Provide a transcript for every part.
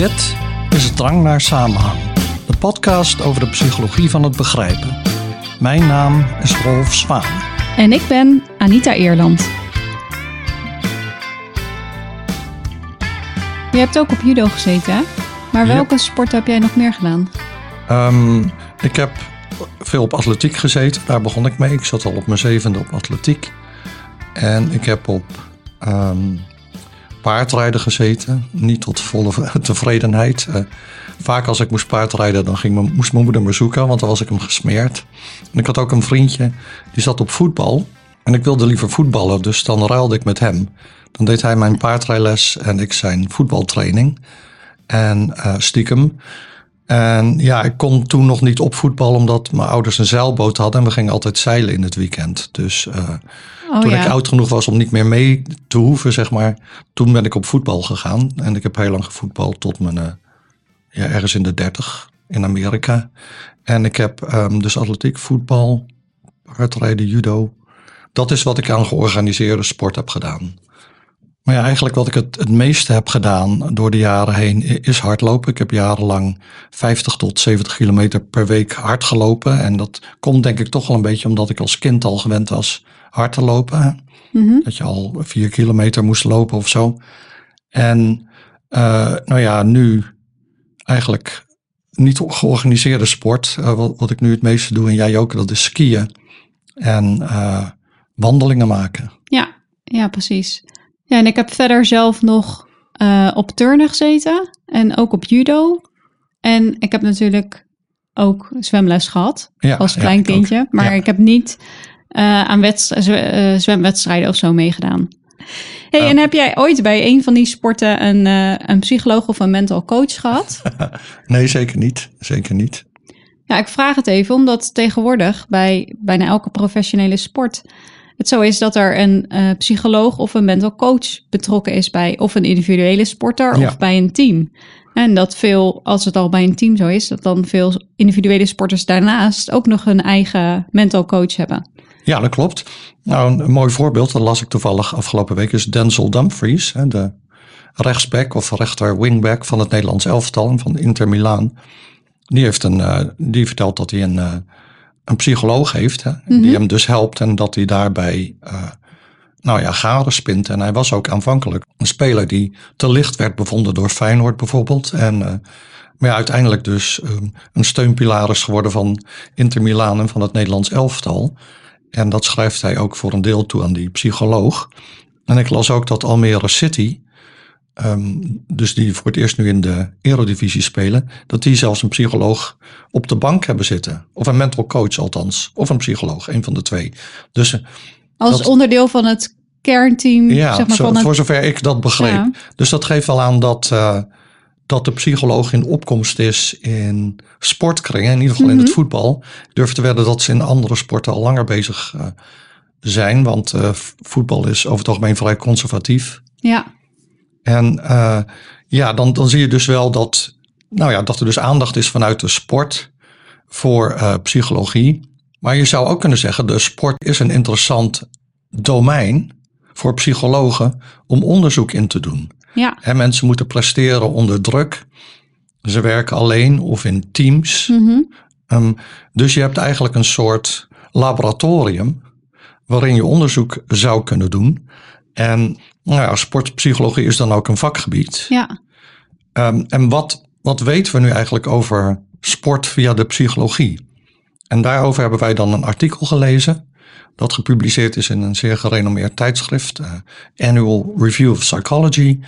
Dit is het Drang naar Samenhang, de podcast over de psychologie van het begrijpen. Mijn naam is Rolf Zwaan. En ik ben Anita Eerland. Je hebt ook op judo gezeten, hè? Maar welke sport heb jij nog meer gedaan? Ehm, ik heb veel op atletiek gezeten, daar begon ik mee. Ik zat al op mijn zevende op atletiek. En ik heb op ehm, paardrijden gezeten, niet tot volle tevredenheid. Eh, vaak als ik moest paardrijden, dan ging mijn, moest mijn moeder me zoeken, want dan was ik hem gesmeerd. En ik had ook een vriendje, die zat op voetbal. En ik wilde liever voetballen, dus dan ruilde ik met hem. Dan deed hij mijn paardrijles en ik zijn voetbaltraining. En eh, stiekem. En ja, ik kon toen nog niet op voetbal omdat mijn ouders een zeilboot hadden en we gingen altijd zeilen in het weekend. Dus eh, Oh toen ja. ik oud genoeg was om niet meer mee te hoeven, zeg maar, toen ben ik op voetbal gegaan. En ik heb heel lang gevoetbald tot mijn, eh, ja, ergens in de dertig in Amerika. En ik heb ehm, dus atletiek, voetbal, paardrijden, judo. Dat is wat ik aan georganiseerde sport heb gedaan. Maar ja, eigenlijk wat ik het, het meeste heb gedaan door de jaren heen is hardlopen. Ik heb jarenlang 50 tot 70 kilometer per week hard gelopen. En dat komt denk ik toch wel een beetje omdat ik als kind al gewend was hard te lopen. Mhm. Dat je al vier kilometer moest lopen of zo. En eh, nou ja, nu eigenlijk niet georganiseerde sport. eh, wat, wat ik nu het meeste doe en jij ook, dat is skiën. En eh, wandelingen maken. Ja, ja, precies. Ja, en ik heb verder zelf nog op turnen gezeten en ook op judo. En ik heb natuurlijk ook zwemles gehad Ja, als klein kindje. Maar Ja. ik heb niet eh, aan zwe- eh, zwemwedstrijden of zo meegedaan. Hey, Oh. en heb jij ooit bij een van die sporten een, eh, een psycholoog of een mental coach gehad? Nee, zeker niet. Zeker niet. Ja, ik vraag het even omdat tegenwoordig bij bijna elke professionele sport het zo is dat er een eh, psycholoog of een mental coach betrokken is bij of een individuele sporter Ja. of bij een team. En dat veel, als het al bij een team zo is, dat dan veel individuele sporters daarnaast ook nog hun eigen mental coach hebben. Ja, dat klopt. Nou, een, mooi voorbeeld, dat las ik toevallig afgelopen week, is Denzel Dumfries, hè, de rechtsback of rechter wingback van het Nederlands elftal en van Inter Milaan. Die, heeft een, eh, die vertelt dat hij een, eh, een psycholoog heeft, hè, die hem dus helpt en dat hij daarbij, eh, nou ja, garen spint. En hij was ook aanvankelijk een speler die te licht werd bevonden door Feyenoord bijvoorbeeld. En, maar ja, uiteindelijk dus eh, een steunpilaar is geworden van Inter Milaan en van het Nederlands elftal. En dat schrijft hij ook voor een deel toe aan die psycholoog. En ik las ook dat Almere City, ehm, dus die voor het eerst nu in de Eredivisie spelen, dat die zelfs een psycholoog op de bank hebben zitten. Of een mental coach althans. Of een psycholoog, een van de twee. Dus eh, Als Dat- onderdeel van het kernteam, ja, zeg maar, zo- van het... voor zover ik dat begreep. Ja. Dus dat geeft wel aan dat, eh, dat de psycholoog in opkomst is in sportkringen, in ieder geval in Mhm. het voetbal. Ik durf te wedden dat ze in andere sporten al langer bezig eh, zijn, want eh, voetbal is over het algemeen vrij conservatief. Ja, En eh, ja, dan, dan zie je dus wel dat, nou ja, dat er dus aandacht is vanuit de sport voor psychologie. Maar je zou ook kunnen zeggen, de sport is een interessant domein voor psychologen om onderzoek in te doen. Ja. En mensen moeten presteren onder druk. Ze werken alleen of in teams. Mhm. Ehm, dus je hebt eigenlijk een soort laboratorium waarin je onderzoek zou kunnen doen. En nou ja, sportpsychologie is dan ook een vakgebied. ja. Ehm, en wat, wat weten we nu eigenlijk over sport via de psychologie? En daarover hebben wij dan een artikel gelezen. Dat gepubliceerd is in een zeer gerenommeerd tijdschrift, eh, Annual Review of Psychology.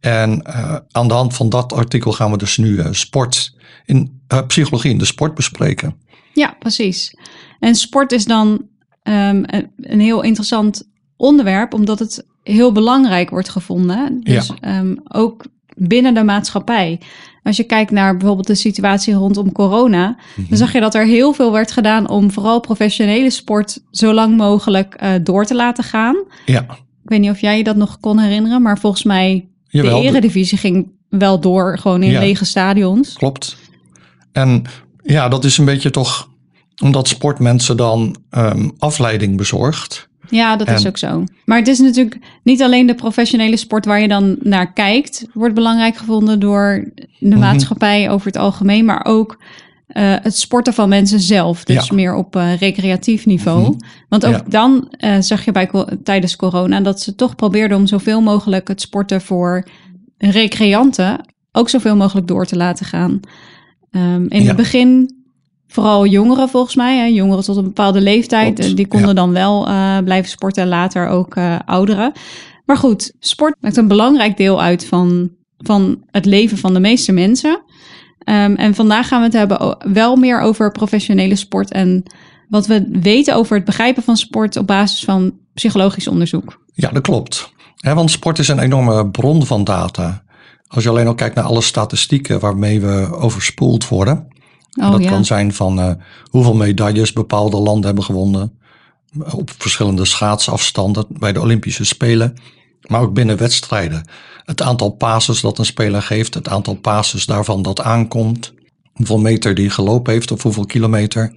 En eh, aan de hand van dat artikel gaan we dus nu eh, sport in, psychologie in de sport bespreken. Ja, precies. En sport is dan ehm, een, heel interessant onderwerp, omdat het heel belangrijk wordt gevonden. Dus Ja. ehm, ook binnen de maatschappij. Als je kijkt naar bijvoorbeeld de situatie rondom corona, dan zag je dat er heel veel werd gedaan om vooral professionele sport zo lang mogelijk eh, door te laten gaan. Ja, Ik weet niet of jij je dat nog kon herinneren, maar volgens mij jawel. de eredivisie ging wel door, gewoon in Ja. lege stadions. Klopt. En ja, dat is een beetje toch omdat sportmensen dan ehm, afleiding bezorgt. Ja, dat is En- ook zo. Maar het is natuurlijk niet alleen de professionele sport waar je dan naar kijkt, wordt belangrijk gevonden door de Mhm. maatschappij over het algemeen, maar ook eh, het sporten van mensen zelf. Dus Ja. meer op eh, recreatief niveau. Mhm. Want ook Ja. dan eh, zag je bij, tijdens corona dat ze toch probeerden om zoveel mogelijk het sporten voor recreanten ook zoveel mogelijk door te laten gaan. Ehm, in Ja. het begin vooral jongeren volgens mij, hè, jongeren tot een bepaalde leeftijd, Klopt, eh, die konden ja. dan wel eh, blijven sporten, later ook eh, ouderen. Maar goed, sport maakt een belangrijk deel uit van, van het leven van de meeste mensen. Ehm, en vandaag gaan we het hebben wel meer over professionele sport en wat we weten over het begrijpen van sport op basis van psychologisch onderzoek. Ja, dat klopt. Want sport is een enorme bron van data. Als je alleen al kijkt naar alle statistieken waarmee we overspoeld worden. Oh dat ja. kan zijn van eh, hoeveel medailles bepaalde landen hebben gewonnen. Op verschillende schaatsafstanden bij de Olympische Spelen. Maar ook binnen wedstrijden. Het aantal passes dat een speler geeft. Het aantal passes daarvan dat aankomt. Hoeveel meter die gelopen heeft of hoeveel kilometer.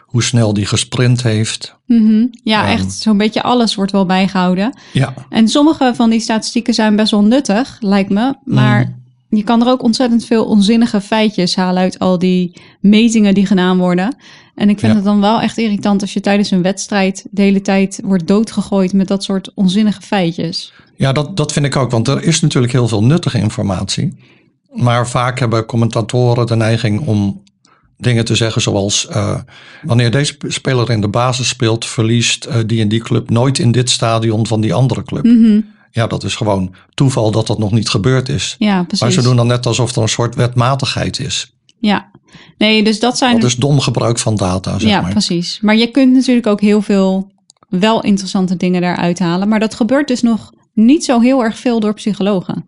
Hoe snel die gesprint heeft. Mhm. Ja, Ehm. echt zo'n beetje alles wordt wel bijgehouden. Ja, En sommige van die statistieken zijn best wel nuttig, lijkt me. Maar Mhm. Je kan er ook ontzettend veel onzinnige feitjes halen uit al die metingen die gedaan worden. En ik vind Ja. het dan wel echt irritant als je tijdens een wedstrijd de hele tijd wordt doodgegooid met dat soort onzinnige feitjes. Ja, dat, dat vind ik ook. Want er is natuurlijk heel veel nuttige informatie. Maar vaak hebben commentatoren de neiging om dingen te zeggen zoals... eh, wanneer deze speler in de basis speelt... verliest eh, die en die club nooit in dit stadion van die andere club. Mhm. Ja, dat is gewoon toeval dat dat nog niet gebeurd is. Ja, precies. Maar ze doen dan net alsof er een soort wetmatigheid is. Ja, nee, dus dat zijn. Dat is dom gebruik van data, zeg ja, maar. precies. Maar je kunt natuurlijk ook heel veel wel interessante dingen daaruit halen. Maar dat gebeurt dus nog niet zo heel erg veel door psychologen.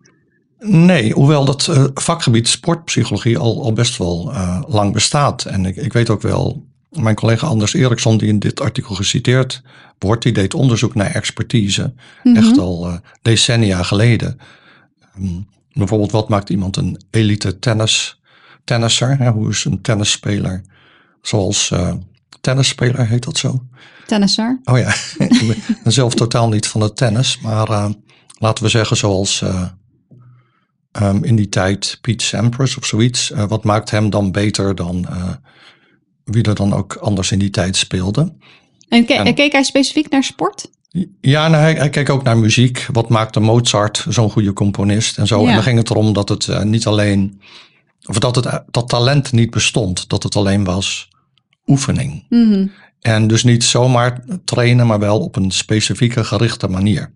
Nee, hoewel dat eh, vakgebied sportpsychologie al, al best wel eh, lang bestaat. En ik, ik weet ook wel, mijn collega Anders Eriksson, die in dit artikel geciteerd wordt, die deed onderzoek naar expertise. Mhm. Echt al eh, decennia geleden. Ehm, bijvoorbeeld, wat maakt iemand een elite tennis, tennisser? Hè? Hoe is een tennisspeler? Zoals eh tennisspeler heet dat zo? Tennisser. Oh ja, ik ben zelf totaal niet van het tennis. Maar eh, laten we zeggen zoals eh, ehm, in die tijd Pete Sampras of zoiets. Wat maakt hem dan beter dan wie er dan ook anders in die tijd speelde? En, ke- En- keek hij specifiek naar sport? Ja, nou, hij, hij keek ook naar muziek. Wat maakte Mozart zo'n goede componist en zo. Ja. En dan ging het erom dat het eh, niet alleen... Of dat, het, dat talent niet bestond. Dat het alleen was oefening. Mhm. En dus niet zomaar trainen, maar wel op een specifieke gerichte manier.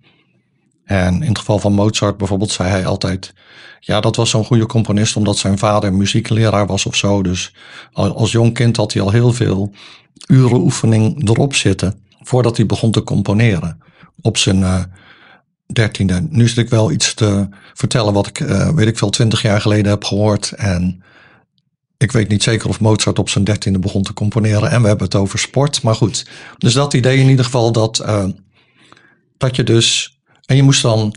En in het geval van Mozart bijvoorbeeld zei hij altijd... Ja, dat was zo'n goede componist omdat zijn vader muziekleraar was of zo. Dus al- als jong kind had hij al heel veel uren oefening erop zitten... voordat hij begon te componeren. Op zijn eh, dertiende. Nu zit ik wel iets te vertellen wat ik, eh, weet ik veel, twintig jaar geleden heb gehoord. En ik weet niet zeker of Mozart op zijn dertiende begon te componeren. En we hebben het over sport. Maar goed, dus dat idee in ieder geval dat, eh, dat je dus... En je moest dan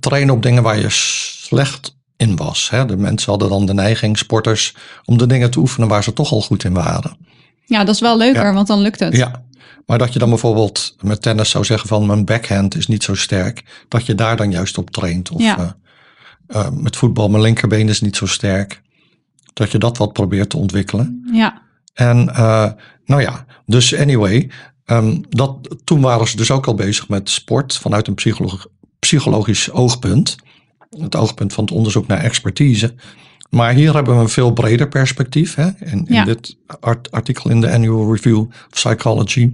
trainen op dingen waar je slecht in was. Hè? De mensen hadden dan de neiging, sporters, om de dingen te oefenen waar ze toch al goed in waren. Ja, dat is wel leuker, Ja. want dan lukt het. Ja, maar dat je dan bijvoorbeeld met tennis zou zeggen van mijn backhand is niet zo sterk. Dat je daar dan juist op traint. Of Ja. eh, eh, met voetbal, mijn linkerbeen is niet zo sterk. Dat je dat wat probeert te ontwikkelen. Ja. En eh, nou ja, dus anyway, ehm, dat, toen waren ze dus ook al bezig met sport vanuit een psycholo- psychologisch oogpunt. Het oogpunt van het onderzoek naar expertise. Maar hier hebben we een veel breder perspectief. Hè? In, in Ja. dit art- artikel in de Annual Review of Psychology.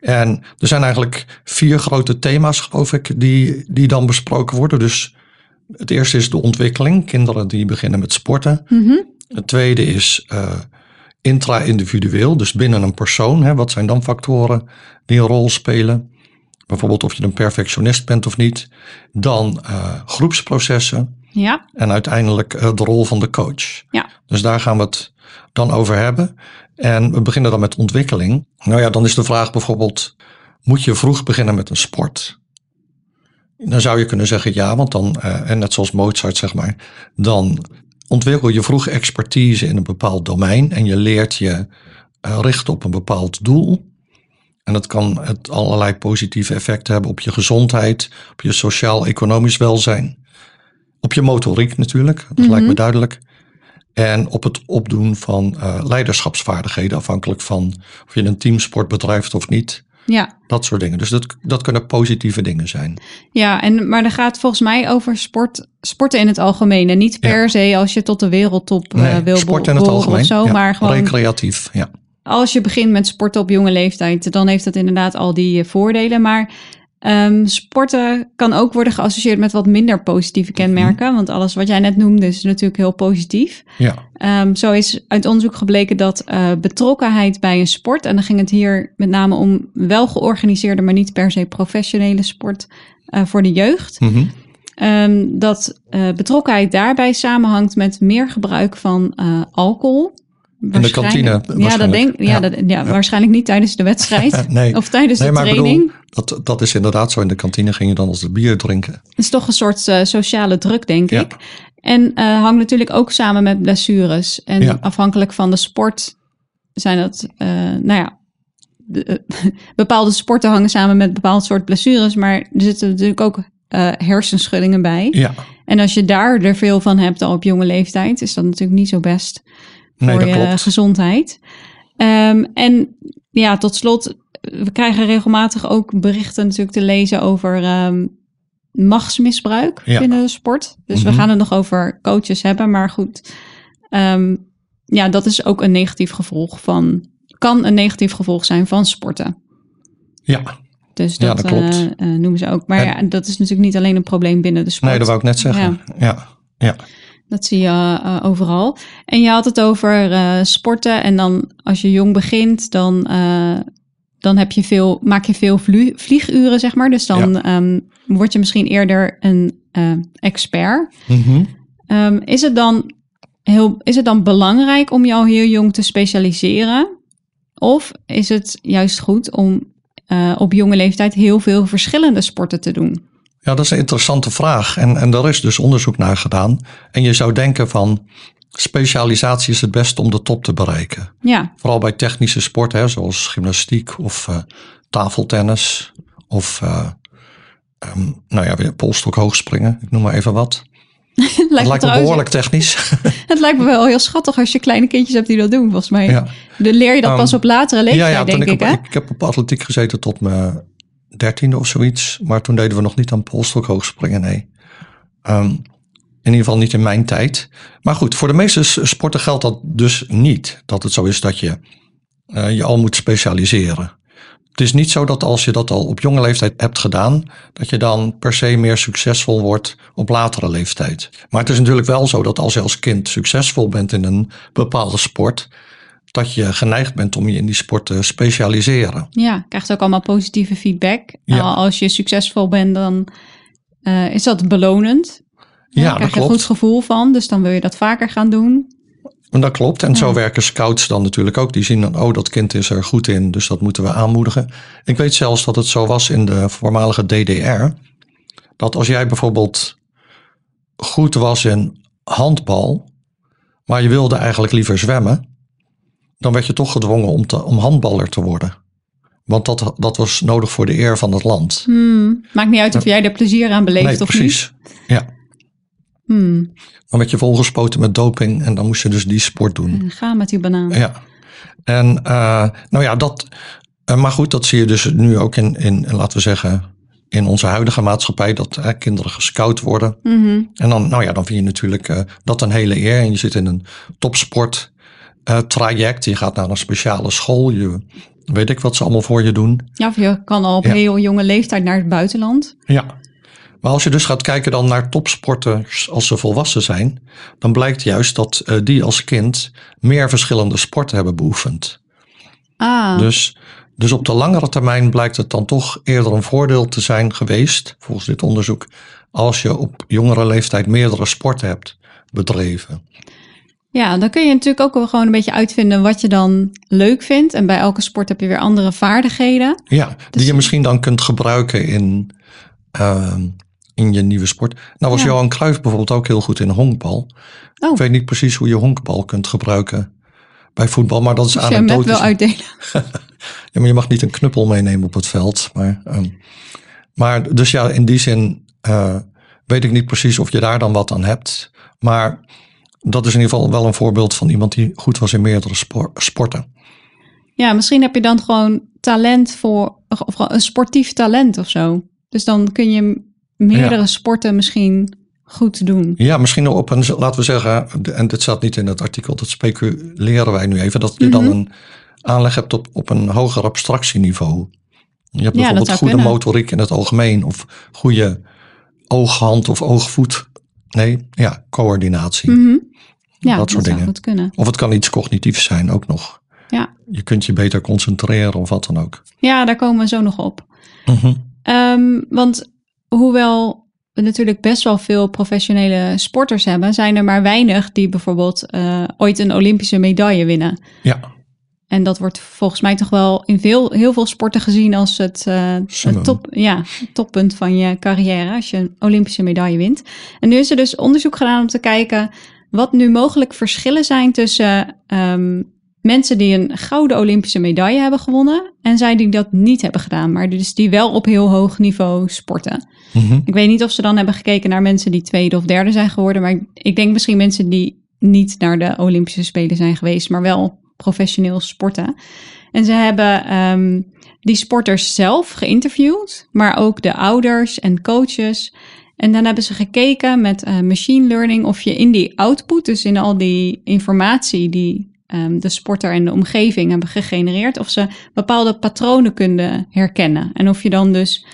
En er zijn eigenlijk vier grote thema's, geloof ik, die, die dan besproken worden. Dus het eerste is de ontwikkeling. Kinderen die beginnen met sporten. Mhm. Het tweede is eh, intra-individueel, dus binnen een persoon. Hè, wat zijn dan factoren die een rol spelen? Bijvoorbeeld of je een perfectionist bent of niet. Dan eh, groepsprocessen Ja. en uiteindelijk eh, de rol van de coach. Ja. Dus daar gaan we het dan over hebben. En we beginnen dan met ontwikkeling. Nou ja, dan is de vraag bijvoorbeeld, moet je vroeg beginnen met een sport? Dan zou je kunnen zeggen ja, want dan, eh, en net zoals Mozart zeg maar, dan ontwikkel je vroeg expertise in een bepaald domein en je leert je eh, richten op een bepaald doel. En dat kan het allerlei positieve effecten hebben op je gezondheid, op je sociaal-economisch welzijn, op je motoriek natuurlijk, dat lijkt me duidelijk. En op het opdoen van uh, leiderschapsvaardigheden, afhankelijk van of je een teamsport bedrijft of niet. Ja. Dat soort dingen. Dus dat, dat kunnen positieve dingen zijn. Ja, en, maar dan gaat volgens mij over sport, sporten in het algemeen. En niet per se als je tot de wereldtop uh, nee, wil sport in het algemeen. of zo. Ja, maar gewoon recreatief, ja. als je begint met sporten op jonge leeftijd, dan heeft dat inderdaad al die uh, voordelen. Maar um, sporten kan ook worden geassocieerd met wat minder positieve kenmerken. Want alles wat jij net noemde is natuurlijk heel positief. Ja. Um, zo is uit onderzoek gebleken dat uh, betrokkenheid bij een sport, en dan ging het hier met name om wel georganiseerde, maar niet per se professionele sport uh, voor de jeugd. Mm -hmm. um, dat uh, betrokkenheid daarbij samenhangt met meer gebruik van alcohol. In de kantine. Ja, dat denk, ja, ja. Dat, ja, ja, waarschijnlijk niet tijdens de wedstrijd. nee. Of tijdens nee, de maar training. Bedoel, dat, dat is inderdaad zo. In de kantine ging je dan als de bier drinken. Het is toch een soort uh, sociale druk, denk ik. En uh, hangt natuurlijk ook samen met blessures. En afhankelijk van de sport zijn dat, uh, nou ja, de, bepaalde sporten hangen samen met bepaald soort blessures. Maar er zitten natuurlijk ook hersenschuddingen bij. Ja. En als je daar er veel van hebt al op jonge leeftijd, is dat natuurlijk niet zo best Nee, voor dat je klopt. gezondheid. Um, en ja, tot slot, we krijgen regelmatig ook berichten natuurlijk te lezen over um, machtsmisbruik Ja. binnen de sport. Dus Mhm. we gaan het nog over coaches hebben, maar goed. Um, ja, dat is ook een negatief gevolg van, kan een negatief gevolg zijn van sporten. Ja, Dus Ja, dat, dat klopt. uh, uh, noemen ze ook. Maar En- ja, dat is natuurlijk niet alleen een probleem binnen de sport. nee, dat wou ik net zeggen. Ja, ja. Dat zie je uh, overal. En je had het over uh, sporten. En dan als je jong begint, dan, uh, dan heb je veel, maak je veel vlieguren, zeg maar. Dus dan Ja. um, word je misschien eerder een expert. Mhm. Um, is, het dan heel, is het dan belangrijk om je al heel jong te specialiseren? Of is het juist goed om op jonge leeftijd heel veel verschillende sporten te doen? Ja, dat is een interessante vraag. En, en daar is dus onderzoek naar gedaan. En je zou denken van specialisatie is het beste om de top te bereiken. Ja, Vooral bij technische sporten, hè, zoals gymnastiek of uh, tafeltennis. Of uh, um, nou ja, weer polstok hoogspringen. Ik noem maar even wat. het lijkt, dat lijkt me behoorlijk technisch. het lijkt me wel heel schattig als je kleine kindjes hebt die dat doen, volgens mij. Ja. Dan leer je dat Um, pas op latere leeftijd, ja, ja, denk ik, op, ik, ik heb op atletiek gezeten tot mijn dertiende of zoiets. Maar toen deden we nog niet aan polstok hoogspringen, nee. Um, in ieder geval niet in mijn tijd. Maar goed, voor de meeste sporten geldt dat dus niet. Dat het zo is dat je uh, je al moet specialiseren. Het is niet zo dat als je dat al op jonge leeftijd hebt gedaan, dat je dan per se meer succesvol wordt op latere leeftijd. Maar het is natuurlijk wel zo dat als je als kind succesvol bent in een bepaalde sport, dat je geneigd bent om je in die sport te specialiseren. Ja, krijgt ook allemaal positieve feedback. Ja. Als je succesvol bent, dan uh, is dat belonend. Ja, Daar krijg je een goed gevoel van, dus dan wil je dat vaker gaan doen. En dat klopt. En ja. zo werken scouts dan natuurlijk ook. Die zien dan, oh, dat kind is er goed in, dus dat moeten we aanmoedigen. Ik weet zelfs dat het zo was in de voormalige DDR. Dat als jij bijvoorbeeld goed was in handbal, maar je wilde eigenlijk liever zwemmen, dan werd je toch gedwongen om, te, om handballer te worden. Want dat, dat was nodig voor de eer van het land. Hmm. Maakt niet uit of jij er plezier aan beleeft nee, of precies. niet. Ja. Hmm. Dan werd je volgespoten met doping en dan moest je dus die sport doen. Ga met die banaan. Ja. En uh, nou ja, dat. Uh, maar goed, dat zie je dus nu ook in, in laten we zeggen, in onze huidige maatschappij, dat uh, kinderen gescout worden. Mm -hmm. En dan, nou ja, dan vind je natuurlijk uh, dat een hele eer. En je zit in een topsport uh, traject. Je gaat naar een speciale school. Je weet ik wat ze allemaal voor je doen. Ja, of je kan al op ja. heel jonge leeftijd naar het buitenland. Ja. Maar als je dus gaat kijken dan naar topsporters als ze volwassen zijn, dan blijkt juist dat uh, die als kind meer verschillende sporten hebben beoefend. Ah. Dus, dus op de langere termijn blijkt het dan toch eerder een voordeel te zijn geweest, volgens dit onderzoek, als je op jongere leeftijd meerdere sporten hebt bedreven. Ja, dan kun je natuurlijk ook wel gewoon een beetje uitvinden wat je dan leuk vindt. En bij elke sport heb je weer andere vaardigheden. Ja, die dus... je misschien dan kunt gebruiken in, uh, in je nieuwe sport. Nou was ja. Johan Cruijff bijvoorbeeld ook heel goed in honkbal. Oh. Ik weet niet precies hoe je honkbal kunt gebruiken bij voetbal, maar dat is Dus je hem net anekdotisch. wel uitdelen. Ja, maar je mag niet een knuppel meenemen op het veld. Maar, ehm, maar dus ja, in die zin eh, weet ik niet precies of je daar dan wat aan hebt. Maar dat is in ieder geval wel een voorbeeld van iemand die goed was in meerdere spor- sporten. Ja, misschien heb je dan gewoon talent voor, of een sportief talent of zo. Dus dan kun je meerdere Ja. sporten misschien goed doen. Ja, misschien op een, laten we zeggen, en dit staat niet in het artikel, dat speculeren wij nu even, dat je dan Mhm. een aanleg hebt op, op een hoger abstractieniveau. Je hebt bijvoorbeeld goede kunnen. motoriek in het algemeen, of goede oog-hand of oog-voet. Nee, ja, coördinatie. Mhm. Ja, Dat soort dingen. goed kunnen. Of het kan iets cognitiefs zijn ook nog. Ja. Je kunt je beter concentreren of wat dan ook. ja, daar komen we zo nog op. Mhm. Ehm, want hoewel we natuurlijk best wel veel professionele sporters hebben, zijn er maar weinig die bijvoorbeeld eh, ooit een Olympische medaille winnen. Ja, En dat wordt volgens mij toch wel in veel, heel veel sporten gezien als het, het top, ja, toppunt van je carrière als je een Olympische medaille wint. En nu is er dus onderzoek gedaan om te kijken wat nu mogelijk verschillen zijn tussen ehm, mensen die een gouden Olympische medaille hebben gewonnen en zij die dat niet hebben gedaan, maar dus die wel op heel hoog niveau sporten. Mhm. Ik weet niet of ze dan hebben gekeken naar mensen die tweede of derde zijn geworden, maar ik denk misschien mensen die niet naar de Olympische Spelen zijn geweest, maar wel professioneel sporten. En ze hebben ehm, die sporters zelf geïnterviewd, maar ook de ouders en coaches. En dan hebben ze gekeken met eh, machine learning of je in die output, dus in al die informatie die ehm, de sporter en de omgeving hebben gegenereerd, of ze bepaalde patronen kunnen herkennen. En of je dan dus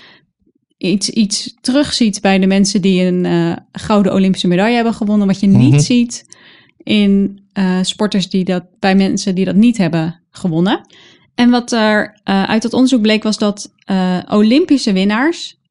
iets, iets terugziet bij de mensen die een eh, gouden Olympische medaille hebben gewonnen, wat je niet Mhm. ziet in eh, sporters die dat bij mensen die dat niet hebben gewonnen. En wat er eh, uit dat onderzoek bleek was dat eh, Olympische winnaars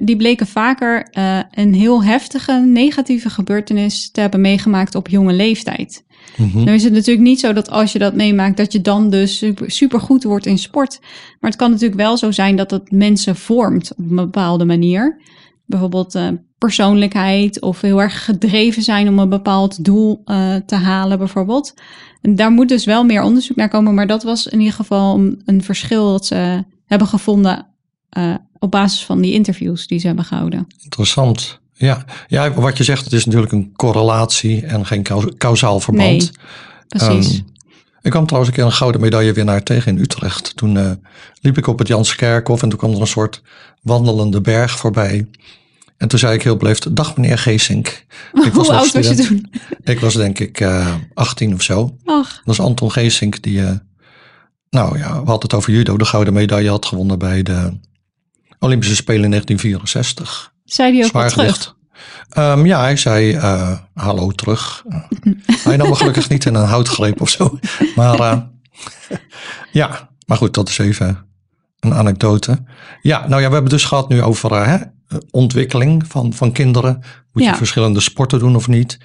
die bleken vaker een heel heftige negatieve gebeurtenis te hebben meegemaakt op jonge leeftijd. Mhm. Nou is het natuurlijk niet zo dat als je dat meemaakt, dat je dan dus super, super goed wordt in sport. Maar het kan natuurlijk wel zo zijn dat het mensen vormt op een bepaalde manier. Bijvoorbeeld persoonlijkheid of heel erg gedreven zijn om een bepaald doel eh, te halen bijvoorbeeld. En daar moet dus wel meer onderzoek naar komen, maar dat was in ieder geval een, verschil dat ze hebben gevonden eh, op basis van die interviews die ze hebben gehouden. Interessant. Ja. ja, wat je zegt, het is natuurlijk een correlatie en geen kausaal verband. Nee, Precies. Ehm, ik kwam trouwens een keer een gouden medaillewinnaar tegen in Utrecht. Toen eh, liep ik op het Janskerkhof en toen kwam er een soort wandelende berg voorbij. En toen zei ik heel beleefd, dag meneer Geesink. Ik was Hoe nog oud was je toen? Ik was denk ik eh 18 of zo. Ach, Dat is Anton Geesink die, eh, nou ja, we hadden het over judo, de gouden medaille had gewonnen bij de Olympische Spelen in 1964. zei die ook wel terug? Ehm, ja, hij zei eh, hallo terug. hij nam me gelukkig niet in een houtgreep of zo. Maar ja, maar goed, dat is even een anekdote. Ja, nou ja, we hebben dus gehad nu over hè, ontwikkeling van, van kinderen. Moet Ja. je verschillende sporten doen of niet?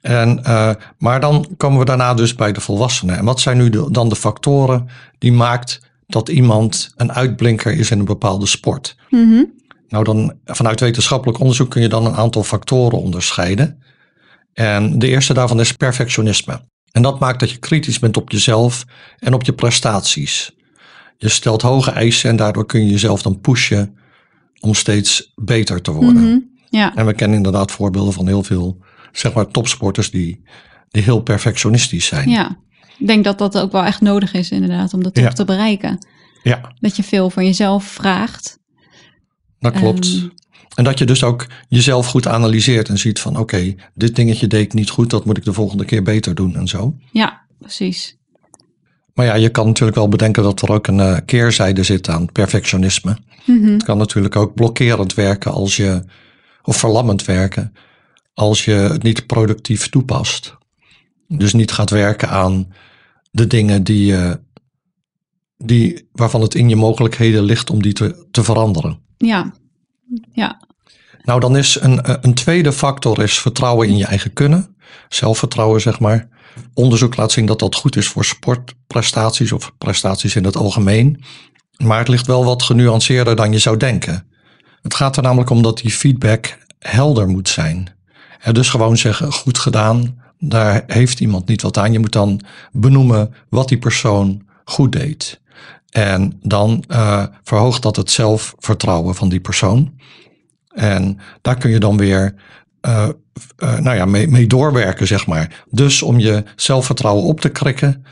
En, eh, maar dan komen we daarna dus bij de volwassenen. En wat zijn nu de- dan de factoren die maakt dat iemand een uitblinker is in een bepaalde sport? Mhm. Nou, dan vanuit wetenschappelijk onderzoek kun je dan een aantal factoren onderscheiden. En de eerste daarvan is perfectionisme. En dat maakt dat je kritisch bent op jezelf en op je prestaties. Je stelt hoge eisen en daardoor kun je jezelf dan pushen om steeds beter te worden. Mhm. Ja, En we kennen inderdaad voorbeelden van heel veel, zeg maar, topsporters die, die heel perfectionistisch zijn. ja. Ik denk dat dat ook wel echt nodig is inderdaad om de top Ja. te bereiken. ja Dat je veel van jezelf vraagt. dat klopt. Ehm. En dat je dus ook jezelf goed analyseert en ziet van oké, dit dingetje deed ik niet goed, dat moet ik de volgende keer beter doen en zo. Ja, precies. Maar ja, je kan natuurlijk wel bedenken dat er ook een eh, keerzijde zit aan perfectionisme. Mhm. Het kan natuurlijk ook blokkerend werken als je, of verlammend werken, als je het niet productief toepast. Dus niet gaat werken aan de dingen die, je- die, waarvan het in je mogelijkheden ligt om die te, te veranderen. Ja, ja, Nou, dan is een, eh, een tweede factor is vertrouwen in je eigen kunnen. Zelfvertrouwen, zeg maar. Onderzoek laat zien dat dat goed is voor sportprestaties of prestaties in het algemeen. Maar het ligt wel wat genuanceerder dan je zou denken. Het gaat er namelijk om dat die feedback helder moet zijn. En dus gewoon zeggen, goed gedaan, daar heeft iemand niet wat aan. Je moet dan benoemen wat die persoon goed deed. En dan uh, verhoogt dat het zelfvertrouwen van die persoon. En daar kun je dan weer uh, uh, nou ja, mee, mee, doorwerken, zeg maar. Dus om je zelfvertrouwen op te krikken,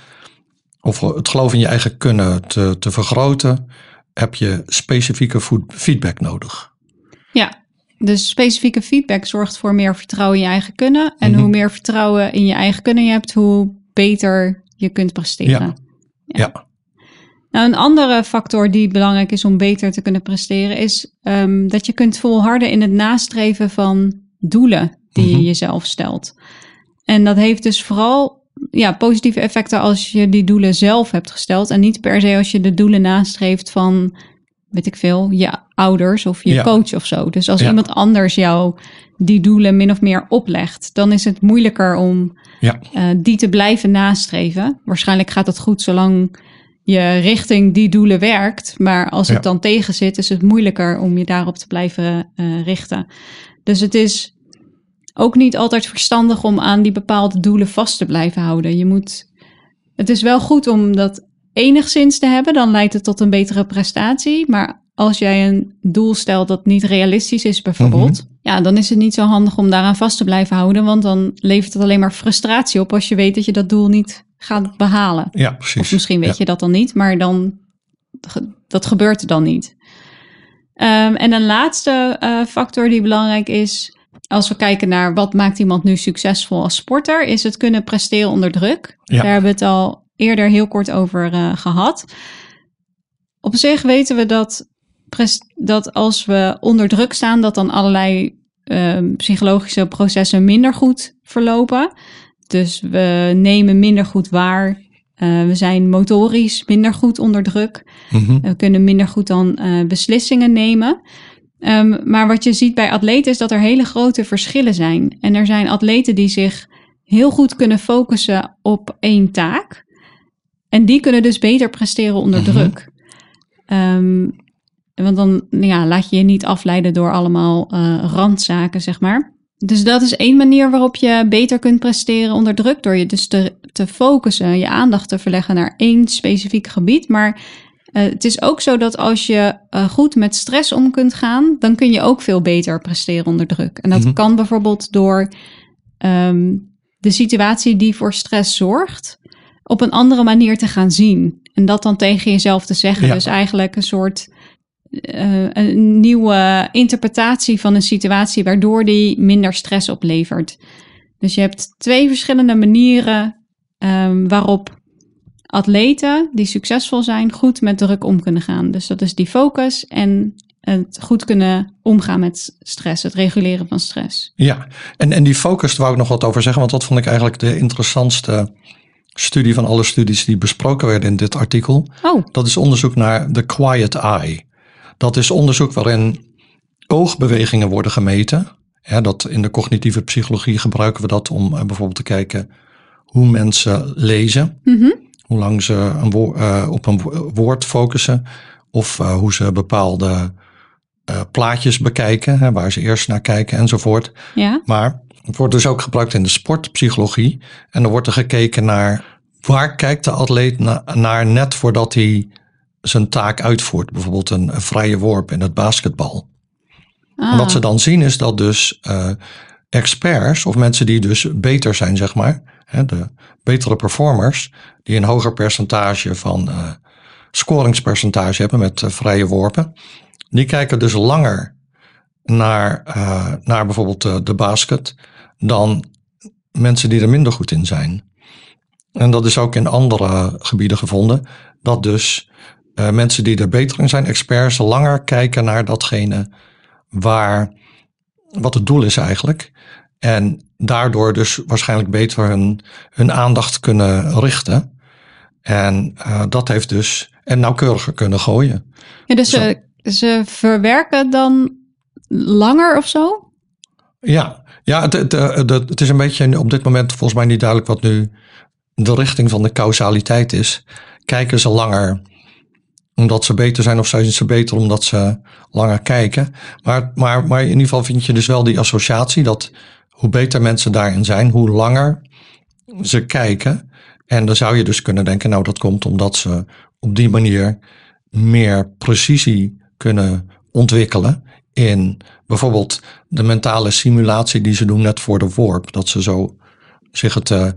of het geloof in je eigen kunnen te, te vergroten, heb je specifieke feedback nodig. Ja, dus specifieke feedback zorgt voor meer vertrouwen in je eigen kunnen. En hoe mhm. meer vertrouwen in je eigen kunnen je hebt, hoe beter je kunt presteren. Ja. ja. Nou, een andere factor die belangrijk is om beter te kunnen presteren, is um, dat je kunt volharden in het nastreven van doelen die je mhm. jezelf stelt. En dat heeft dus vooral ja, positieve effecten als je die doelen zelf hebt gesteld. En niet per se als je de doelen nastreeft van, weet ik veel, je ouders of je coach of zo. Dus als iemand anders jou die doelen min of meer oplegt, dan is het moeilijker om ja. uh, die te blijven nastreven. Waarschijnlijk gaat het goed zolang je richting die doelen werkt. Maar als het dan tegen zit, is het moeilijker om je daarop te blijven uh, richten. Dus het is ook niet altijd verstandig om aan die bepaalde doelen vast te blijven houden. Je moet, het is wel goed om dat enigszins te hebben, dan leidt het tot een betere prestatie. Maar als jij een doel stelt dat niet realistisch is, bijvoorbeeld, mhm. ja, dan is het niet zo handig om daaraan vast te blijven houden. Want dan levert het alleen maar frustratie op als je weet dat je dat doel niet gaat behalen. Ja, precies. Of misschien weet je dat dan niet, maar dan dat gebeurt er dan niet. Um, en een laatste uh, factor die belangrijk is, als we kijken naar wat maakt iemand nu succesvol als sporter, is het kunnen presteren onder druk. Daar hebben we het al eerder heel kort over uh, gehad. Op zich weten we dat, dat als we onder druk staan, dat dan allerlei uh, psychologische processen minder goed verlopen. Dus we nemen minder goed waar. Uh, we zijn motorisch minder goed onder druk. Mm -hmm. We kunnen minder goed dan uh, beslissingen nemen. Um, maar wat je ziet bij atleten is dat er hele grote verschillen zijn. En er zijn atleten die zich heel goed kunnen focussen op één taak. En die kunnen dus beter presteren onder mhm. druk. Um, want dan ja, laat je je niet afleiden door allemaal uh, randzaken, zeg maar. Dus dat is één manier waarop je beter kunt presteren onder druk. Door je dus te, te focussen, je aandacht te verleggen naar één specifiek gebied. Maar uh, het is ook zo dat als je uh, goed met stress om kunt gaan, dan kun je ook veel beter presteren onder druk. En dat mhm. kan bijvoorbeeld door um, de situatie die voor stress zorgt, op een andere manier te gaan zien. En dat dan tegen jezelf te zeggen. Dus eigenlijk een soort uh, een nieuwe interpretatie van een situatie, waardoor die minder stress oplevert. Dus je hebt twee verschillende manieren um, waarop atleten die succesvol zijn, goed met druk om kunnen gaan. Dus dat is die focus en het goed kunnen omgaan met stress, het reguleren van stress. Ja, en, en die focus, daar wou ik nog wat over zeggen, want dat vond ik eigenlijk de interessantste studie van alle studies die besproken werden in dit artikel. Oh. Dat is onderzoek naar de quiet eye. Dat is onderzoek waarin oogbewegingen worden gemeten. Ja, dat in de cognitieve psychologie gebruiken we dat om eh, bijvoorbeeld te kijken hoe mensen lezen. Mm hoe lang ze een uh, op een woord focussen of uh, hoe ze bepaalde uh, plaatjes bekijken, hè, waar ze eerst naar kijken enzovoort. Ja. Maar het wordt dus ook gebruikt in de sportpsychologie en er wordt er gekeken naar waar kijkt de atleet na, naar net voordat hij zijn taak uitvoert, bijvoorbeeld een, een vrije worp in het basketbal. Ah. En wat ze dan zien is dat dus experts of mensen die dus beter zijn, zeg maar, de betere performers, die een hoger percentage van uh, scoringspercentage hebben met uh, vrije worpen, die kijken dus langer naar, uh, naar bijvoorbeeld de, de basket dan mensen die er minder goed in zijn. En dat is ook in andere gebieden gevonden, dat dus mensen die er beter in zijn, experts, langer kijken naar datgene waar, wat het doel is eigenlijk. En daardoor dus waarschijnlijk beter hun, hun aandacht kunnen richten. En uh, dat heeft dus en nauwkeuriger kunnen gooien. Ja, dus ze, ze verwerken dan langer of zo? Ja, ja het, het, het, het, is een beetje op dit moment volgens mij niet duidelijk wat nu de richting van de causaliteit is. Kijken ze langer omdat ze beter zijn of zijn ze beter omdat ze langer kijken. Maar, maar, maar in ieder geval vind je dus wel die associatie dat hoe beter mensen daarin zijn, hoe langer ze kijken. En dan zou je dus kunnen denken, nou dat komt omdat ze op die manier meer precisie kunnen ontwikkelen in bijvoorbeeld de mentale simulatie die ze doen net voor de worp. Dat ze zo zich het uh,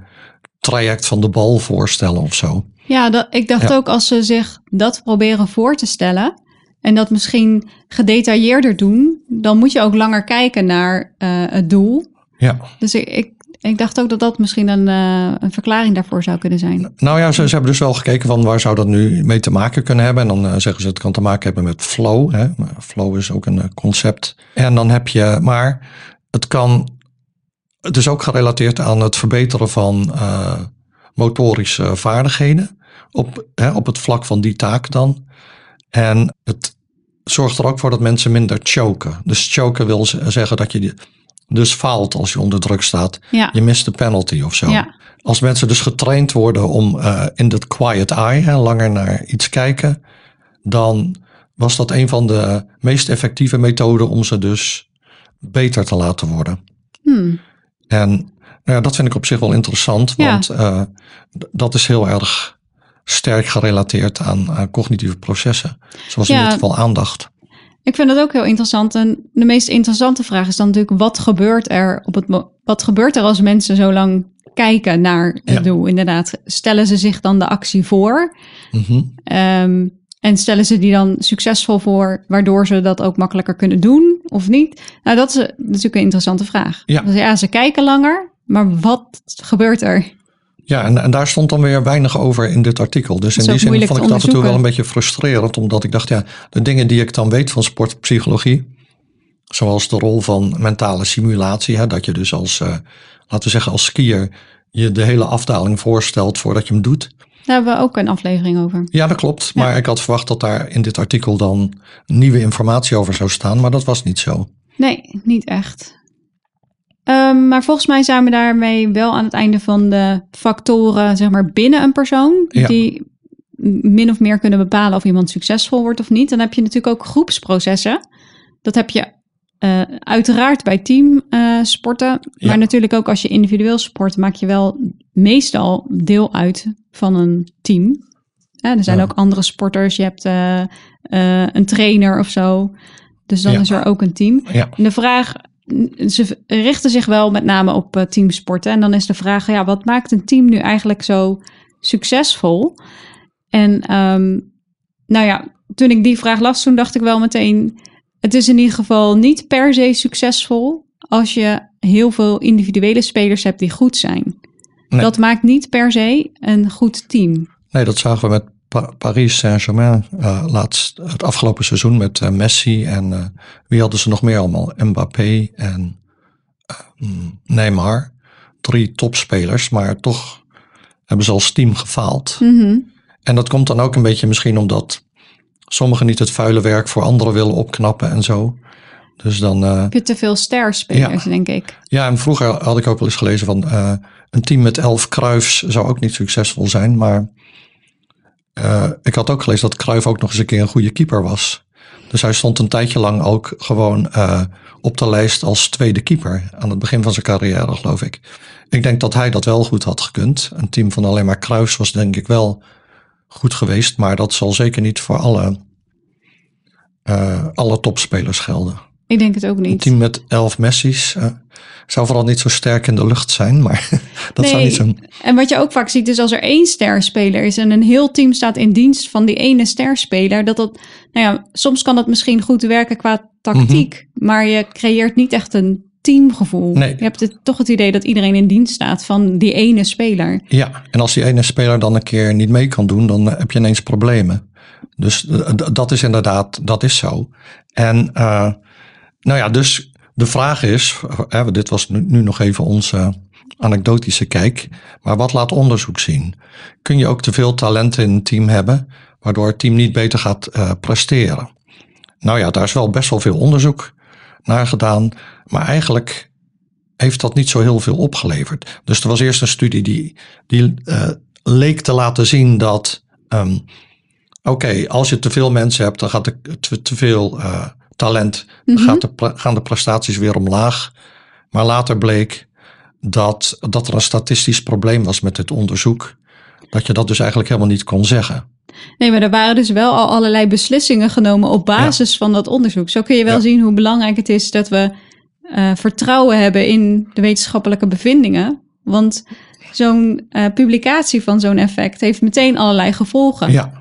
traject van de bal voorstellen of zo. Ja, dat, ik dacht ook als ze zich dat proberen voor te stellen en dat misschien gedetailleerder doen, dan moet je ook langer kijken naar uh, het doel. Ja. Dus ik, ik, ik, dacht ook dat dat misschien een, uh, een verklaring daarvoor zou kunnen zijn. Nou ja, ze, ze, hebben dus wel gekeken van waar zou dat nu mee te maken kunnen hebben. En dan uh, zeggen ze het kan te maken hebben met flow. Hè. Flow is ook een concept. En dan heb je, maar het kan, het is ook gerelateerd aan het verbeteren van motorische vaardigheden. Op, hè, op het vlak van die taak dan. En het zorgt er ook voor dat mensen minder choken. Dus choken wil zeggen dat je dus faalt als je onder druk staat. Ja. Je mist de penalty of zo. Ja. Als mensen dus getraind worden om uh, in dat quiet eye, hè, langer naar iets kijken, dan was dat een van de meest effectieve methoden om ze dus beter te laten worden. Hmm. En nou ja, dat vind ik op zich wel interessant, want uh, dat is heel erg sterk gerelateerd aan uh, cognitieve processen. Zoals in dit geval aandacht. Ik vind dat ook heel interessant. En de meest interessante vraag is dan natuurlijk: wat gebeurt er op het wat gebeurt er als mensen zo lang kijken naar het ja. doel? Inderdaad, stellen ze zich dan de actie voor? Mm -hmm. um, en stellen ze die dan succesvol voor, waardoor ze dat ook makkelijker kunnen doen of niet? Nou, dat is natuurlijk een interessante vraag. Ja, dus ja ze kijken langer, maar wat gebeurt er? Ja, en, en daar stond dan weer weinig over in dit artikel. Dus in die zin vond ik het af en toe wel een beetje frustrerend, omdat ik dacht, ja, de dingen die ik dan weet van sportpsychologie, zoals de rol van mentale simulatie, hè, dat je dus als, uh, laten we zeggen, als skier je de hele afdaling voorstelt voordat je hem doet. Daar hebben we ook een aflevering over. Ja, dat klopt. Ja. Maar ik had verwacht dat daar in dit artikel dan nieuwe informatie over zou staan, maar dat was niet zo. Nee, niet echt. Um, maar volgens mij zijn we daarmee wel aan het einde van de factoren, zeg maar, binnen een persoon. Ja. Die min of meer kunnen bepalen of iemand succesvol wordt of niet. Dan heb je natuurlijk ook groepsprocessen. Dat heb je uh, uiteraard bij teamsporten. Uh, Ja. maar natuurlijk ook als je individueel sport, maak je wel meestal deel uit van een team. Ja, er zijn Ja. ook andere sporters. Je hebt uh, uh, een trainer of zo. Dus dan is er ook een team. En de vraag, ze richten zich wel met name op uh, teamsporten. En dan is de vraag, ja, wat maakt een team nu eigenlijk zo succesvol? En um, nou ja, toen ik die vraag las, toen dacht ik wel meteen, het is in ieder geval niet per se succesvol als je heel veel individuele spelers hebt die goed zijn. Nee. Dat maakt niet per se een goed team. Nee, dat zagen we met Paris Saint-Germain uh, laatst het afgelopen seizoen met uh, Messi en uh, wie hadden ze nog meer allemaal? Mbappé en mm, Neymar. Drie topspelers, maar toch hebben ze als team gefaald. Mm -hmm. En dat komt dan ook een beetje misschien omdat sommigen niet het vuile werk voor anderen willen opknappen en zo. Dus dan. Uh, Heb je te veel sterspelers, ja. denk ik. Ja, en vroeger had ik ook wel eens gelezen van uh, een team met elf Kruifs zou ook niet succesvol zijn. Maar uh, ik had ook gelezen dat Kruif ook nog eens een keer een goede keeper was. Dus hij stond een tijdje lang ook gewoon uh, op de lijst als tweede keeper. Aan het begin van zijn carrière, geloof ik. Ik denk dat hij dat wel goed had gekund. Een team van alleen maar Kruifs was denk ik wel goed geweest. Maar dat zal zeker niet voor alle, uh, alle topspelers gelden. Ik denk het ook niet. Een team met elf Messi's uh, zou vooral niet zo sterk in de lucht zijn, maar dat nee. zou niet zo. En wat je ook vaak ziet is als er één sterspeler is en een heel team staat in dienst van die ene sterspeler, dat dat, nou ja, soms kan dat misschien goed werken qua tactiek, mm -hmm. maar je creëert niet echt een teamgevoel. Nee. Je hebt het, toch het idee dat iedereen in dienst staat van die ene speler. Ja, en als die ene speler dan een keer niet mee kan doen, dan heb je ineens problemen. Dus dat is inderdaad, dat is zo. En uh, nou ja, dus de vraag is, hè, dit was nu, nog even onze anekdotische kijk, maar wat laat onderzoek zien? Kun je ook te veel talenten in een team hebben, waardoor het team niet beter gaat uh, presteren? Nou ja, daar is wel best wel veel onderzoek naar gedaan, maar eigenlijk heeft dat niet zo heel veel opgeleverd. Dus er was eerst een studie die, die uh, leek te laten zien dat, um, oké, als je te veel mensen hebt, dan gaat er te, veel uh, talent, Mhm. gaat de, gaan de prestaties weer omlaag. Maar later bleek dat, dat er een statistisch probleem was met dit onderzoek. Dat je dat dus eigenlijk helemaal niet kon zeggen. Nee, maar er waren dus wel al allerlei beslissingen genomen op basis van dat onderzoek. Zo kun je wel Ja. zien hoe belangrijk het is dat we eh, vertrouwen hebben in de wetenschappelijke bevindingen. Want zo'n eh, publicatie van zo'n effect heeft meteen allerlei gevolgen. Ja,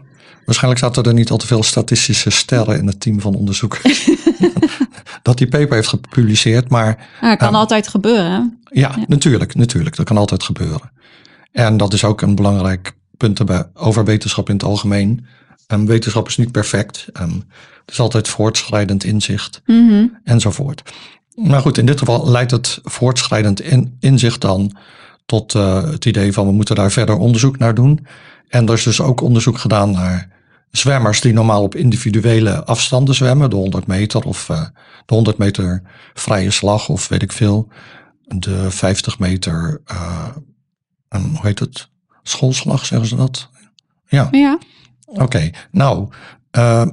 waarschijnlijk zaten er niet al te veel statistische sterren in het team van onderzoekers. dat die paper heeft gepubliceerd, maar Ah, kan Ehm, altijd gebeuren. ja, natuurlijk, natuurlijk, dat kan altijd gebeuren. En dat is ook een belangrijk punt over wetenschap in het algemeen. Ehm, wetenschap is niet perfect. ehm, het is altijd voortschrijdend inzicht Mhm. enzovoort. Maar goed, in dit geval leidt het voortschrijdend in, inzicht dan tot eh, het idee van we moeten daar verder onderzoek naar doen. En er is dus ook onderzoek gedaan naar zwemmers die normaal op individuele afstanden zwemmen, de 100 meter of eh, de 100 meter vrije slag of weet ik veel, de 50 meter, eh, een, hoe heet het, schoolslag zeggen ze dat? Ja. Ja, Oké, nou, eh,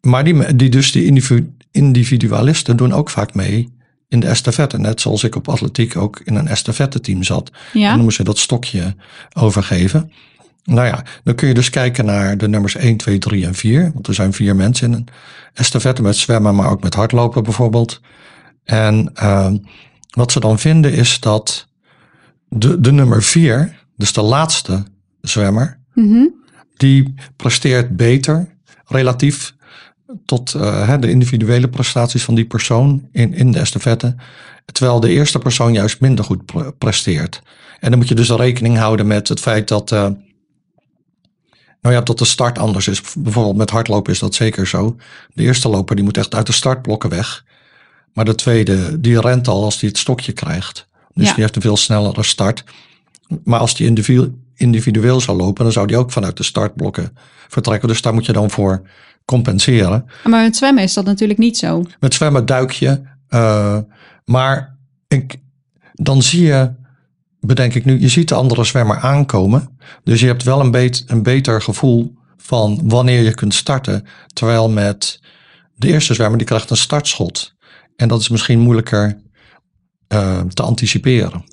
maar die, die dus die individu- individualisten doen ook vaak mee in de estafette. Net zoals ik op atletiek ook in een estafette team zat. En ja. dan moest je dat stokje overgeven. Nou ja, dan kun je dus kijken naar de nummers 1, 2, 3 en 4. Want er zijn vier mensen in een estafette met zwemmen, maar ook met hardlopen bijvoorbeeld. En eh, wat ze dan vinden is dat de, de nummer 4, dus de laatste zwemmer, Mhm. die presteert beter relatief tot hè, de individuele prestaties van die persoon in, in de estafette. Terwijl de eerste persoon juist minder goed pre- presteert. En dan moet je dus rekening houden met het feit dat, eh, nou ja, dat de start anders is. Bijvoorbeeld met hardlopen is dat zeker zo. De eerste loper die moet echt uit de startblokken weg. Maar de tweede, die rent al als hij het stokje krijgt. Dus Ja. die heeft een veel snellere start. Maar als die individu- individueel zou lopen, dan zou die ook vanuit de startblokken vertrekken. Dus daar moet je dan voor compenseren. Maar met zwemmen is dat natuurlijk niet zo. Met zwemmen duik je. eh, maar ik, dan zie je, bedenk ik nu, je ziet de andere zwemmer aankomen. Dus je hebt wel een, beet, een beter gevoel van wanneer je kunt starten. Terwijl met de eerste zwemmer, die krijgt een startschot. En dat is misschien moeilijker eh, te anticiperen.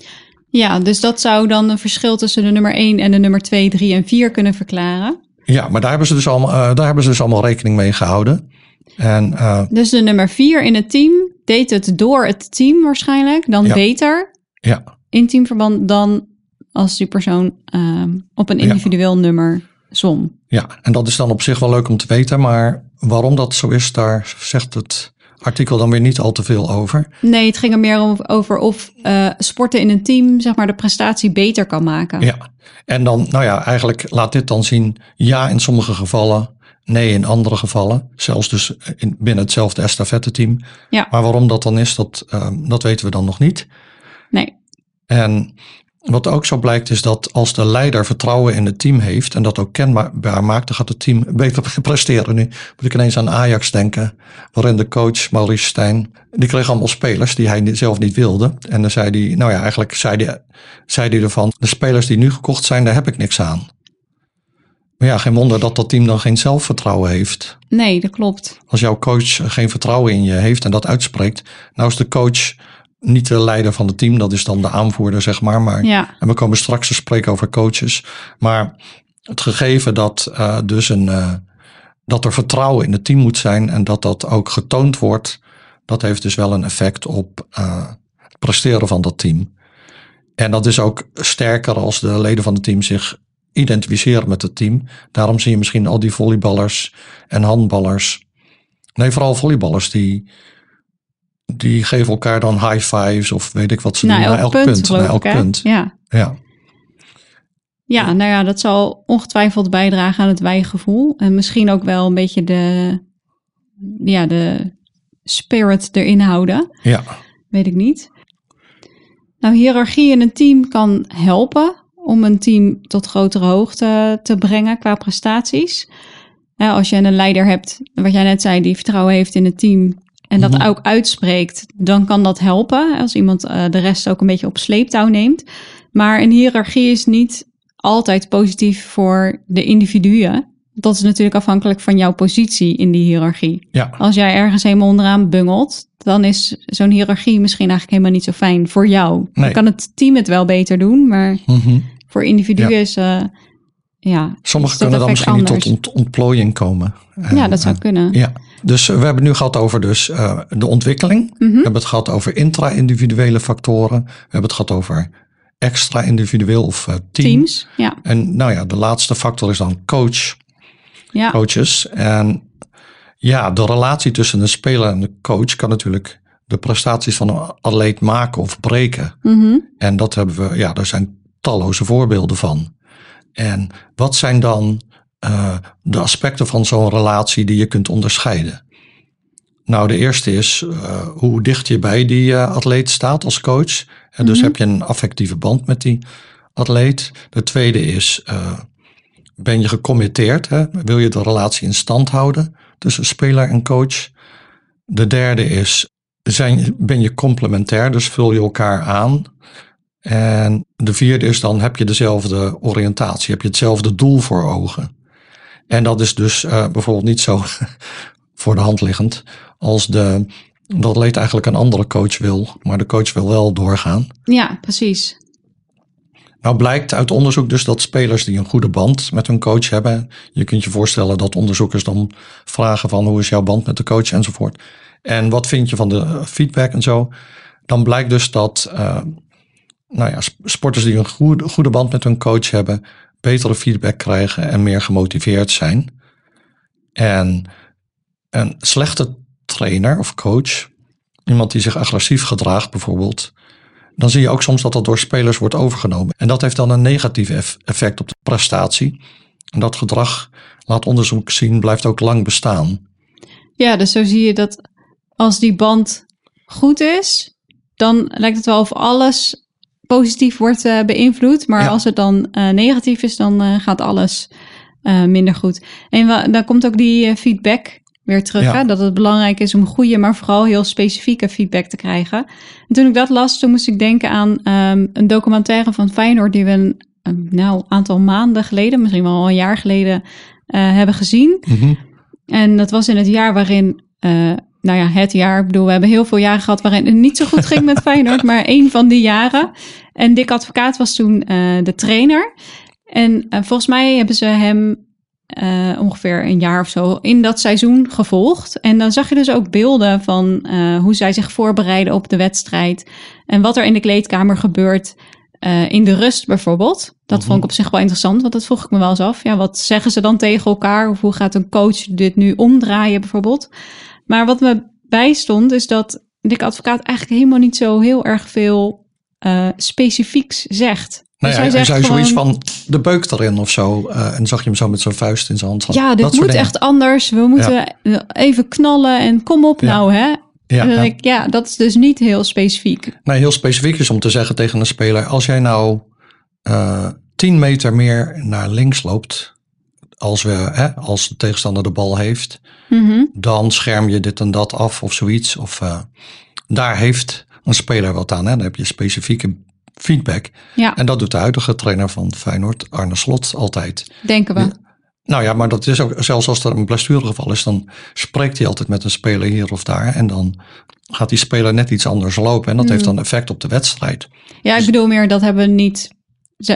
Ja, dus dat zou dan een verschil tussen de nummer 1 en de nummer 2, 3 en 4 kunnen verklaren. Ja, maar daar hebben ze dus allemaal, eh, daar hebben ze dus allemaal rekening mee gehouden. En eh, Dus de nummer 4 in het team deed het door het team waarschijnlijk dan Ja. beter ja, in teamverband dan als die persoon ehm, op een Ja. individueel nummer zwom. ja, en dat is dan op zich wel leuk om te weten. Maar waarom dat zo is, daar zegt het artikel dan weer niet al te veel over. Nee, het ging er meer om- over of eh, sporten in een team zeg maar de prestatie beter kan maken. Ja, en dan, nou ja, eigenlijk laat dit dan zien, ja in sommige gevallen, nee in andere gevallen. Zelfs dus in, binnen hetzelfde estafette-team. Ja. Maar waarom dat dan is, dat, eh, dat weten we dan nog niet. Nee. En wat ook zo blijkt is dat als de leider vertrouwen in het team heeft en dat ook kenbaar maakt, dan gaat het team beter presteren. Nu moet ik ineens aan Ajax denken, waarin de coach Maurice Stijn, die kreeg allemaal spelers die hij zelf niet wilde. En dan zei hij, nou ja, eigenlijk zei hij, zei hij ervan, de spelers die nu gekocht zijn, daar heb ik niks aan. Maar ja, geen wonder dat dat team dan geen zelfvertrouwen heeft. Nee, dat klopt. Als jouw coach geen vertrouwen in je heeft en dat uitspreekt, nou is de coach niet de leider van het team, dat is dan de aanvoerder, zeg maar. Maar Ja. en we komen straks te spreken over coaches. Maar het gegeven dat, eh, dus een, eh, dat er vertrouwen in het team moet zijn en dat dat ook getoond wordt, dat heeft dus wel een effect op eh, het presteren van dat team. En dat is ook sterker als de leden van het team zich identificeren met het team. Daarom zie je misschien al die volleyballers en handballers. Nee, vooral volleyballers die, die geven elkaar dan high fives of weet ik wat ze doen. elk, punt, geloof na ik, elk punt. Ja. Ja. ja, nou ja, dat zal ongetwijfeld bijdragen aan het wijgevoel. En misschien ook wel een beetje de, ja, de spirit erin houden. Ja, Weet ik niet. Nou, hiërarchie in een team kan helpen om een team tot grotere hoogte te brengen qua prestaties. Als je een leider hebt, wat jij net zei, die vertrouwen heeft in het team en dat Mhm. ook uitspreekt, dan kan dat helpen. Als iemand eh, de rest ook een beetje op sleeptouw neemt. Maar een hiërarchie is niet altijd positief voor de individuen. dat is natuurlijk afhankelijk van jouw positie in die hiërarchie. Ja, Als jij ergens helemaal onderaan bungelt, dan is zo'n hiërarchie misschien eigenlijk helemaal niet zo fijn voor jou. Dan kan het team het wel beter doen, maar mhm. voor individuen Ja. is, eh, ja, sommigen kunnen dan misschien niet tot ont- ontplooiing komen. Ja, dat zou eh, kunnen. Ja, dus we hebben het nu gehad over dus, eh, de ontwikkeling. Mhm. We hebben het gehad over intra-individuele factoren. We hebben het gehad over extra-individueel of eh, team. Teams, ja. En nou ja, de laatste factor is dan coach, ja. coaches. En ja, de relatie tussen de speler en de coach kan natuurlijk de prestaties van een atleet maken of breken. Mhm. En dat hebben we, ja, daar zijn talloze voorbeelden van. En wat zijn dan eh, de aspecten van zo'n relatie die je kunt onderscheiden? Nou, de eerste is eh, hoe dicht je bij die eh, atleet staat als coach. En dus Mhm. heb je een affectieve band met die atleet. De tweede is, ben je gecommitteerd? Hè? Wil je de relatie in stand houden tussen speler en coach? De derde is, zijn, ben je complementair, dus vul je elkaar aan? En de vierde is dan, heb je dezelfde oriëntatie? Heb je hetzelfde doel voor ogen? En dat is dus eh, bijvoorbeeld niet zo voor de hand liggend als de, de atleet eigenlijk een andere coach wil, maar de coach wil wel doorgaan. ja, precies. Nou blijkt uit onderzoek dus dat spelers die een goede band met hun coach hebben, je kunt je voorstellen dat onderzoekers dan vragen van hoe is jouw band met de coach enzovoort. En wat vind je van de feedback en zo. Dan blijkt dus dat eh, nou ja, sp- sporters die een goede, goede band met hun coach hebben, betere feedback krijgen en meer gemotiveerd zijn. En een slechte trainer of coach, iemand die zich agressief gedraagt bijvoorbeeld, dan zie je ook soms dat dat door spelers wordt overgenomen. En dat heeft dan een negatief eff- effect op de prestatie. En dat gedrag, laat onderzoek zien, blijft ook lang bestaan. Ja, dus zo zie je dat als die band goed is, dan lijkt het wel of alles positief wordt eh, beïnvloed. Maar Ja. als het dan eh, negatief is, dan eh, gaat alles minder goed. En dan komt ook die feedback weer terug. Ja. Hè? Dat het belangrijk is om goede, maar vooral heel specifieke feedback te krijgen. En toen ik dat las, toen moest ik denken aan ehm, een documentaire van Feyenoord die we een, een nou, aantal maanden geleden, misschien wel een jaar geleden, hebben gezien. Mhm. En dat was in het jaar waarin, nou ja, het jaar. Ik bedoel, we hebben heel veel jaren gehad waarin het niet zo goed ging met Feyenoord, maar één van die jaren. En Dick Advocaat was toen eh, de trainer. En eh, volgens mij hebben ze hem eh, ongeveer een jaar of zo in dat seizoen gevolgd. En dan zag je dus ook beelden van hoe zij zich voorbereiden op de wedstrijd. En wat er in de kleedkamer gebeurt. in de rust bijvoorbeeld. Dat Mhm. vond ik op zich wel interessant, want dat vroeg ik me wel eens af. Ja, wat zeggen ze dan tegen elkaar? Of hoe gaat een coach dit nu omdraaien bijvoorbeeld? Maar wat me bijstond is dat Dick Advocaat eigenlijk helemaal niet zo heel erg veel eh, specifieks zegt. Nou Dus ja, hij zei zoiets van de beuk erin of zo. eh, en zag je hem zo met zijn vuist in zijn hand. Ja, Dat dit soort moet echt anders. We moeten even knallen en kom op Ja. nou, hè? Ja, ja. denk ik, ja, dat is dus niet heel specifiek. Nee, heel specifiek is om te zeggen tegen een speler: als jij nou eh 10 meter meer naar links loopt, als, we, hè, als de tegenstander de bal heeft, Mhm. dan scherm je dit en dat af of zoiets. Of eh, daar heeft een speler wat aan. Hè? Dan heb je specifieke feedback. Ja, En dat doet de huidige trainer van Feyenoord, Arne Slot, altijd. denken we. Nou ja, maar dat is ook, zelfs als er een blessuregeval is, dan spreekt hij altijd met een speler hier of daar. En dan gaat die speler net iets anders lopen. En dat Mm. heeft dan effect op de wedstrijd. Ja, ik bedoel meer, dat hebben we niet,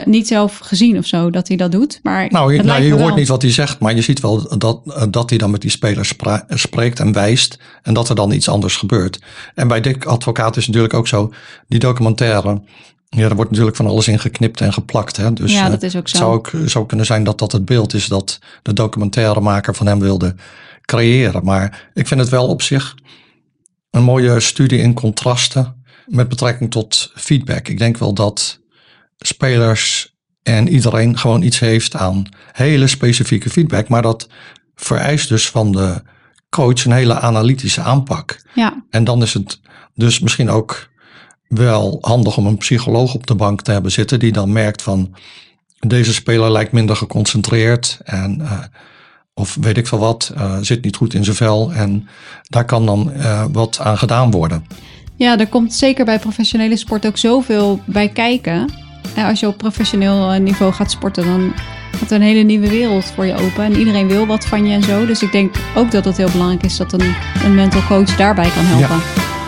niet zelf gezien of zo, dat hij dat doet. Maar Nou, je, het nou, je hoort wel. niet wat hij zegt, maar je ziet wel dat, dat hij dan met die speler spra- spreekt en wijst. En dat er dan iets anders gebeurt. En bij Dick Advocaat is natuurlijk ook zo, die documentaire. Ja, er wordt natuurlijk van alles in geknipt en geplakt. Hè? Dus, Ja, eh, dat is ook Het zo. zou ook zou kunnen zijn dat dat het beeld is dat de documentairemaker van hem wilde creëren. Maar ik vind het wel op zich een mooie studie in contrasten met betrekking tot feedback. Ik denk wel dat spelers en iedereen gewoon iets heeft aan hele specifieke feedback. Maar dat vereist dus van de coach een hele analytische aanpak. Ja, En dan is het dus misschien ook wel handig om een psycholoog op de bank te hebben zitten die dan merkt van deze speler lijkt minder geconcentreerd en eh, of weet ik veel wat, eh, zit niet goed in zijn vel en daar kan dan eh, wat aan gedaan worden. ja, er komt zeker bij professionele sport ook zoveel bij kijken. Als je op professioneel eh, niveau gaat sporten, dan gaat een hele nieuwe wereld voor je open. En iedereen wil wat van je en zo. Dus ik denk ook dat het heel belangrijk is dat een, een mental coach daarbij kan helpen.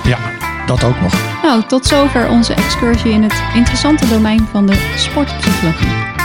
Ja, dat ook nog. Nou, tot zover onze excursie in het interessante domein van de sportpsychologie.